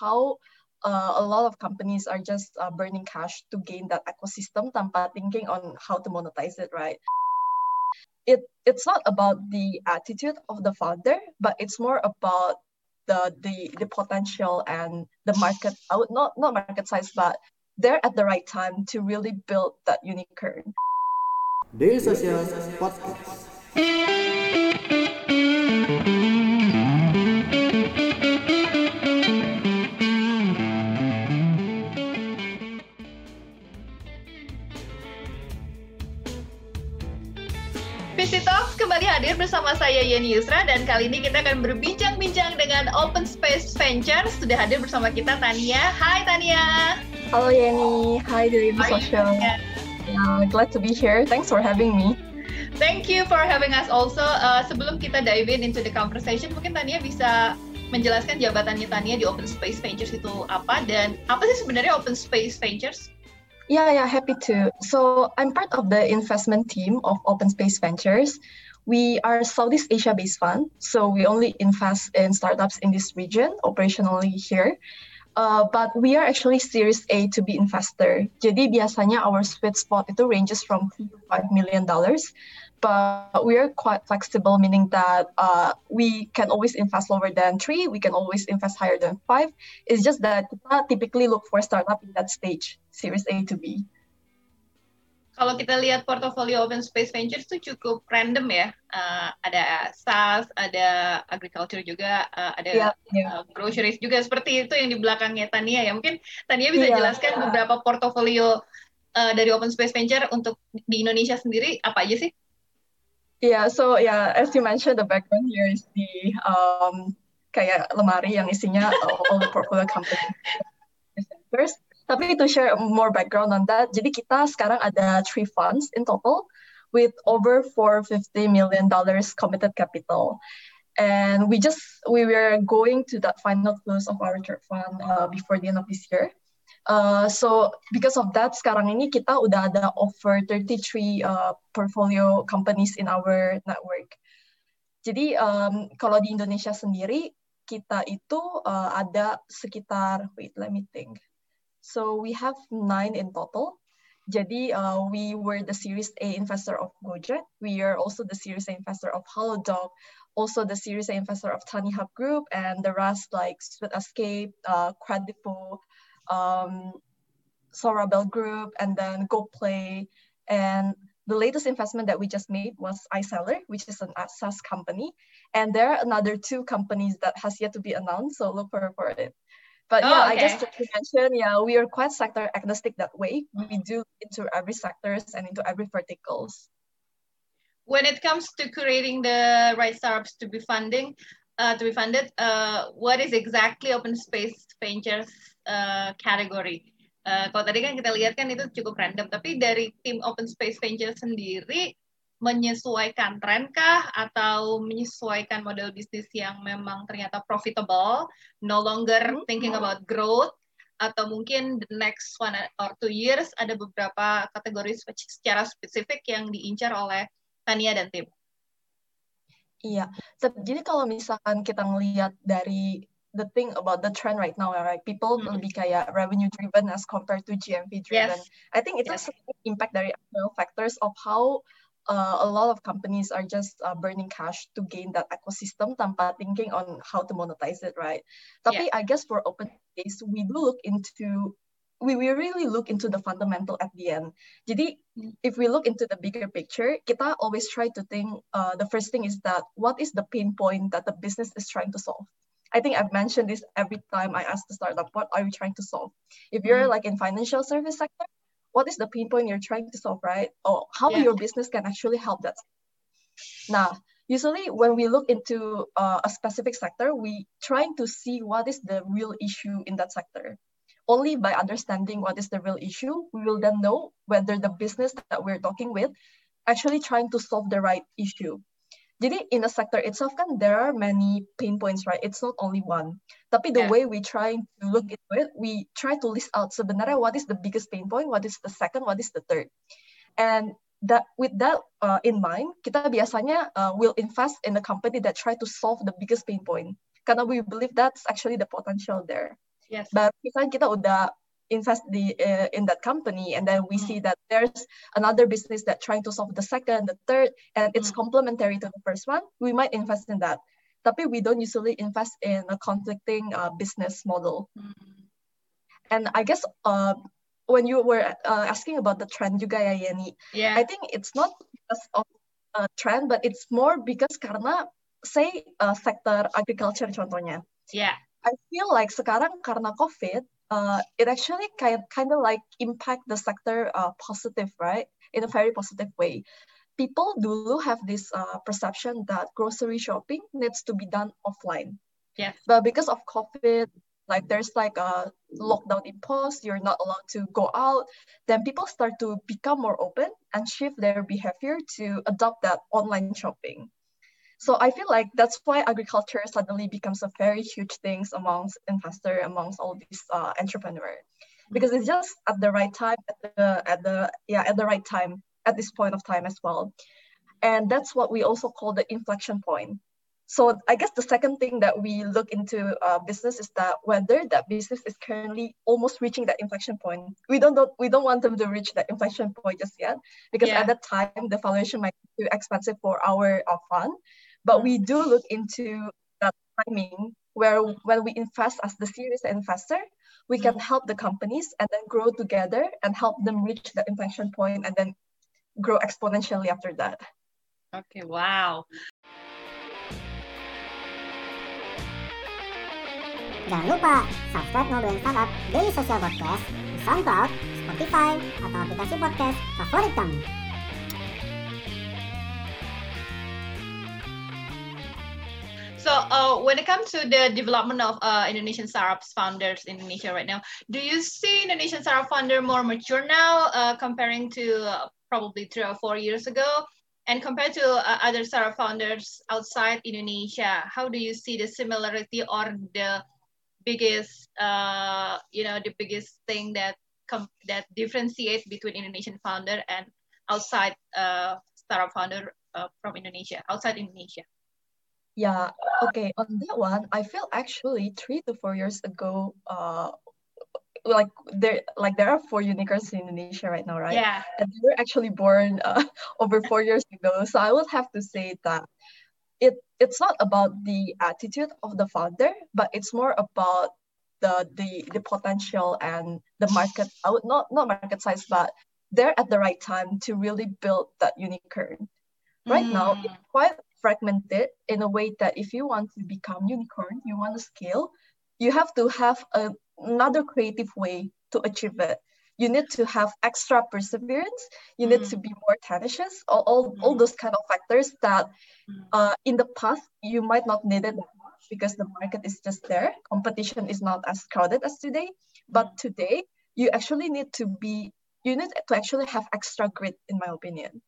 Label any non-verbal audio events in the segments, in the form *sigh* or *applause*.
how uh, a lot of companies are just uh, burning cash to gain that ecosystem tanpa thinking on how to monetize it, right? It, it's not about the attitude of the founder, but it's more about the, the, the potential and the market, would not, not market size, but they're at the right time to really build that unicorn. Social Podcast. Bersama saya Yeni Yusra dan kali ini kita akan berbincang-bincang dengan Open Space Ventures. Sudah hadir bersama kita Tania. Hai Tania. Halo Yeni. Hai dari Social. Uh, glad to be here. Thanks for having me. Thank you for having us also. Uh, sebelum kita dive in into the conversation, mungkin Tania bisa menjelaskan jabatannya Tania di Open Space Ventures itu apa dan apa sih sebenarnya Open Space Ventures? Yeah, yeah, happy to. So I'm part of the investment team of Open Space Ventures. We are Southeast Asia based fund, so we only invest in startups in this region operationally here. Uh, but we are actually Series A to B investor. Jadi biasanya our sweet spot itu ranges from three to five million dollars, but we are quite flexible, meaning that uh, we can always invest lower than three, we can always invest higher than five. It's just that kita typically look for startup in that stage, Series A to B. kalau kita lihat portofolio Open Space Ventures itu cukup random ya. Uh, ada SaaS, ada agriculture juga, uh, ada yeah, yeah. Uh, groceries juga seperti itu yang di belakangnya Tania ya. Mungkin Tania bisa yeah. jelaskan beberapa portofolio uh, dari Open Space Venture untuk di Indonesia sendiri apa aja sih? Yeah, so yeah, as you mentioned, the background here is the um, kayak lemari yang isinya all the portfolio company. *laughs* First, Tapi to share more background on that, jadi kita sekarang ada three funds in total with over 450 million dollars committed capital. And we just we were going to that final close of our third fund uh, before the end of this year. Uh, so because of that, sekarang ini kita udah ada over 33 uh, portfolio companies in our network. Jadi um, kalau di Indonesia sendiri kita itu uh, ada sekitar wait let me think so we have nine in total. Jadi, uh, we were the Series A investor of Gojek. We are also the Series A investor of Halodoc, also the Series A investor of TaniHub Group, and the rest like Sweet Escape, uh, um, Sorabel Group, and then GoPlay. And the latest investment that we just made was iSeller, which is an SaaS company. And there are another two companies that has yet to be announced, so look for, for it. But oh, yeah, okay. I guess to mention, yeah, we are quite sector agnostic that way. We do into every sectors and into every verticals. When it comes to creating the right startups to be funding, uh, to be funded, uh, what is exactly open space ventures uh, category? Uh, kalau tadi kan kita lihat kan itu cukup random, tapi dari tim open space venture sendiri menyesuaikan tren kah atau menyesuaikan model bisnis yang memang ternyata profitable, no longer hmm. thinking about growth atau mungkin the next one or two years ada beberapa kategori secara spesifik yang diincar oleh Tania dan tim. Iya, jadi kalau misalkan kita ngelihat dari the thing about the trend right now, right? People hmm. lebih kayak revenue driven as compared to GMV driven. Yes. I think itu yes. impact dari external factors of how uh, a lot of companies are just uh, burning cash to gain that ecosystem tanpa thinking on how to monetize it, right? Tapi yeah. I guess for open space, we do look into we, we really look into the fundamental at the end. Jadi, if we look into the bigger picture, kita always try to think, uh, the first thing is that what is the pain point that the business is trying to solve? I think I've mentioned this every time I ask the startup, what are you trying to solve? If you're mm-hmm. like in financial service sector, what is the pain point you're trying to solve, right? Or how yeah. your business can actually help that. Now, usually when we look into uh, a specific sector, we trying to see what is the real issue in that sector. Only by understanding what is the real issue, we will then know whether the business that we're talking with actually trying to solve the right issue. Jadi in the sector itself kan there are many pain points, right? It's not only one. Tapi the yeah. way we try to look into it, we try to list out sebenarnya what is the biggest pain point, what is the second, what is the third. And that with that uh, in mind, kita biasanya uh, will invest in a company that try to solve the biggest pain point. Karena we believe that's actually the potential there. Yes. But misalnya kita udah invest the uh, in that company and then we mm. see that there's another business that trying to solve the second the third and it's mm. complementary to the first one we might invest in that tapi we don't usually invest in a conflicting uh, business model mm. and i guess uh, when you were uh, asking about the trend juga ya Yeni yeah. i think it's not because of a trend but it's more because karena say uh, sektor agriculture contohnya yeah I feel like sekarang karena COVID, uh, it actually kind kind of like impact the sector uh, positive, right? In a very positive way. People do have this uh, perception that grocery shopping needs to be done offline. Yeah. But because of COVID, like there's like a lockdown imposed, you're not allowed to go out, then people start to become more open and shift their behavior to adopt that online shopping. So I feel like that's why agriculture suddenly becomes a very huge thing amongst investor, amongst all these uh, entrepreneurs, because it's just at the right time, at the at the yeah at the right time at this point of time as well, and that's what we also call the inflection point. So I guess the second thing that we look into uh, business is that whether that business is currently almost reaching that inflection point. We don't, don't we don't want them to reach that inflection point just yet because yeah. at that time the valuation might be too expensive for our, our fund. But we do look into that timing where when we invest as the serious investor, we can mm-hmm. help the companies and then grow together and help them reach the inflection point and then grow exponentially after that. Okay, wow. Jangan lupa subscribe Ngobrolin Startup Daily Social Podcast di SoundCloud, Spotify, atau aplikasi podcast favorit kamu. So uh, when it comes to the development of uh, Indonesian startups founders in Indonesia right now, do you see Indonesian startup founder more mature now uh, comparing to uh, probably three or four years ago? And compared to uh, other startup founders outside Indonesia, how do you see the similarity or the biggest, uh, you know, the biggest thing that that differentiates between Indonesian founder and outside startup founder from Indonesia, outside Indonesia? Yeah, okay. On that one, I feel actually three to four years ago, uh, like there like there are four unicorns in Indonesia right now, right? Yeah. And they were actually born uh, *laughs* over four years ago. So I would have to say that it it's not about the attitude of the founder, but it's more about the the the potential and the market. I would not not market size, but they're at the right time to really build that unicorn. Right mm. now, it's quite fragmented in a way that if you want to become unicorn, you want to scale, you have to have a, another creative way to achieve it. You need to have extra perseverance. You need mm. to be more tenacious. All, all, mm. all those kind of factors that mm. uh, in the past you might not need it that much because the market is just there. Competition is not as crowded as today. But mm. today, you actually need to be, you need to actually have extra grit, in my opinion.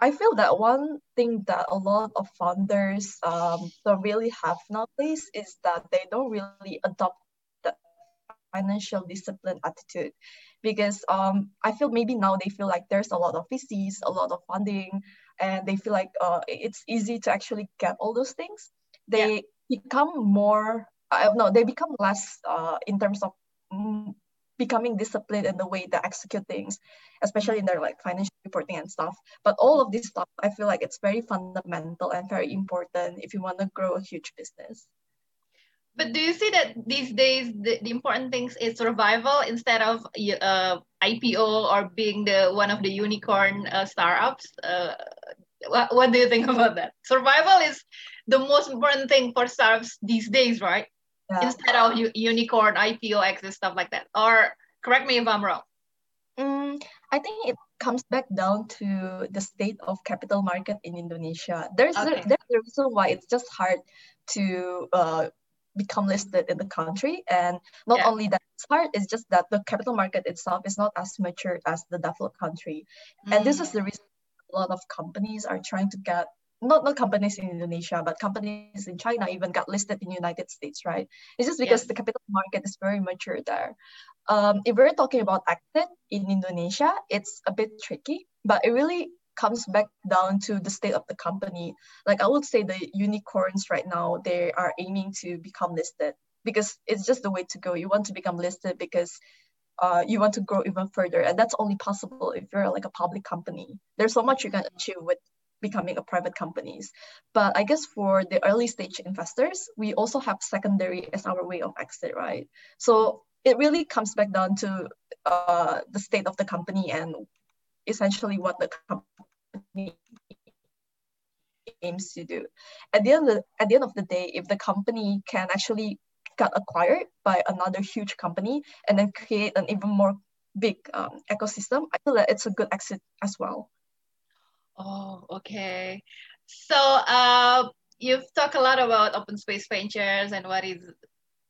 I feel that one thing that a lot of founders um, don't really have nowadays is that they don't really adopt the financial discipline attitude because um, I feel maybe now they feel like there's a lot of VCs, a lot of funding, and they feel like uh, it's easy to actually get all those things. They yeah. become more, I don't know, they become less uh, in terms of mm, becoming disciplined in the way they execute things, especially in their like financial reporting and stuff. But all of this stuff, I feel like it's very fundamental and very important if you want to grow a huge business. But do you see that these days the, the important things is survival instead of uh, IPO or being the one of the unicorn uh, startups? Uh, what, what do you think about that? Survival is the most important thing for startups these days, right? Yeah. instead of unicorn, IPO, exit, stuff like that? Or correct me if I'm wrong. Mm, I think it comes back down to the state of capital market in Indonesia. There's okay. a, there's a reason why it's just hard to uh, become listed in the country, and not yeah. only that, it's hard. It's just that the capital market itself is not as mature as the developed country, mm. and this is the reason a lot of companies are trying to get not not companies in Indonesia, but companies in China even got listed in United States, right? It's just because the capital market is very mature there. Um, if we're talking about exit in Indonesia, it's a bit tricky, but it really comes back down to the state of the company. Like I would say the unicorns right now, they are aiming to become listed. because it's just the way to go. You want to become listed because uh, you want to grow even further, and that's only possible if you're like a public company. There's so much you can achieve with becoming a private companies. But I guess for the early stage investors, we also have secondary as our way of exit, right? So it really comes back down to uh, the state of the company and essentially what the company aims to do. At the end of the, at the end of the day, if the company can actually get acquired by another huge company and then create an even more big um, ecosystem, I feel that it's a good exit as well. Oh, okay. So uh, you've talked a lot about open space ventures and what is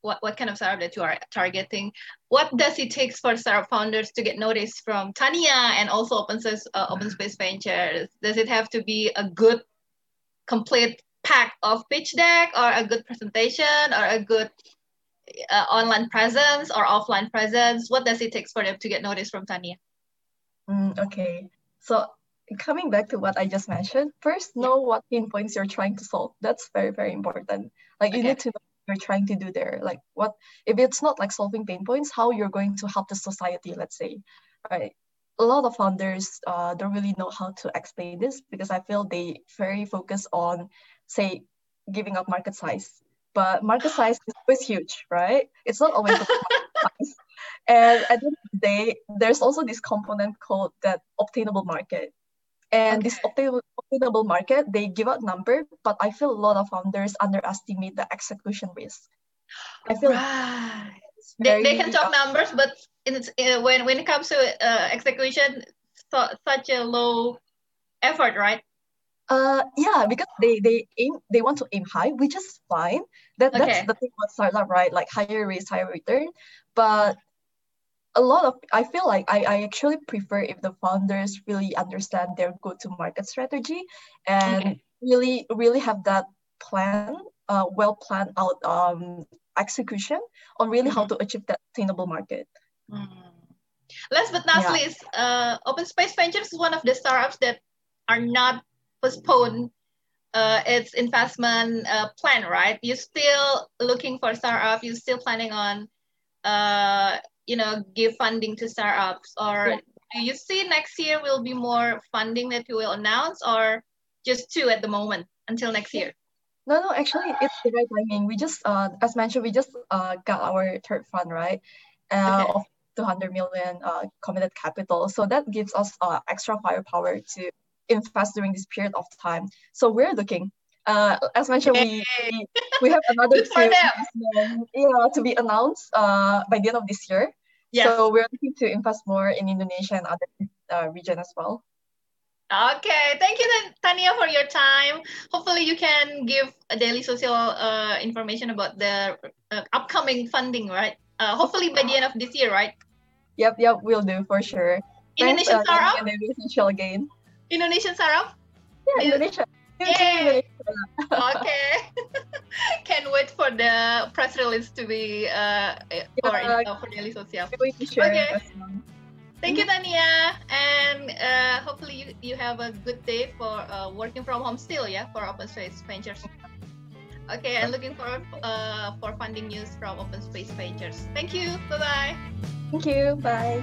what, what kind of startup that you are targeting. What does it take for startup founders to get noticed from Tania and also open space, uh, open space ventures? Does it have to be a good, complete pack of pitch deck or a good presentation or a good uh, online presence or offline presence? What does it take for them to get noticed from Tania? Mm, okay. So coming back to what I just mentioned, first know what pain points you're trying to solve. That's very, very important. Like you need to know what you're trying to do there. Like what if it's not like solving pain points how you're going to help the society let's say right? A lot of founders uh, don't really know how to explain this because i feel they very focus on say giving up market size. But market size is always huge right? It's not always size. *laughs* And at the end of the day there's also this component called that obtainable market and okay. this obtainable market, they give out number, but I feel a lot of founders underestimate the execution risk. I feel right. they, they can talk numbers, but it's, uh, when, when it comes to uh, execution, so, such a low effort, right? Uh, yeah, because they they aim they want to aim high, which is fine. That okay. that's the thing about startup, right? Like higher risk, higher return. But a lot of i feel like I, I actually prefer if the founders really understand their go-to-market strategy and okay. really really have that plan uh, well planned out um, execution on really mm-hmm. how to achieve that attainable market mm. last but not yeah. least uh, open space ventures is one of the startups that are not postponed uh, its investment uh, plan right you're still looking for startup you're still planning on uh, you know give funding to startups? Or yeah. do you see next year will be more funding that you will announce or just two at the moment until next year? No no actually it's the right timing. We just uh, as mentioned we just uh, got our third fund right? Uh, okay. of 200 million uh, committed capital. So that gives us uh, extra firepower to invest during this period of time. So we're looking uh, as mentioned, we, we have another *laughs* two yeah, to be announced uh, by the end of this year. Yes. So we're looking to invest more in Indonesia and other uh, region as well. Okay, thank you, Tania, for your time. Hopefully, you can give a daily social uh, information about the uh, upcoming funding, right? Uh, hopefully by the end of this year, right? Yep, yep, we'll do for sure. Indonesian Thanks, uh, startup. Indonesian again. Indonesian startup. Yeah, Indonesia. Yay! okay. *laughs* *laughs* Can't wait for the press release to be uh, for, yeah, uh, for Daily Social. Okay. Thank you, Tania. And uh, hopefully you, you have a good day for uh, working from home still, yeah, for Open Space Ventures. Okay, I'm looking forward uh, for funding news from Open Space Ventures. Thank you. Bye-bye. Thank you. Bye.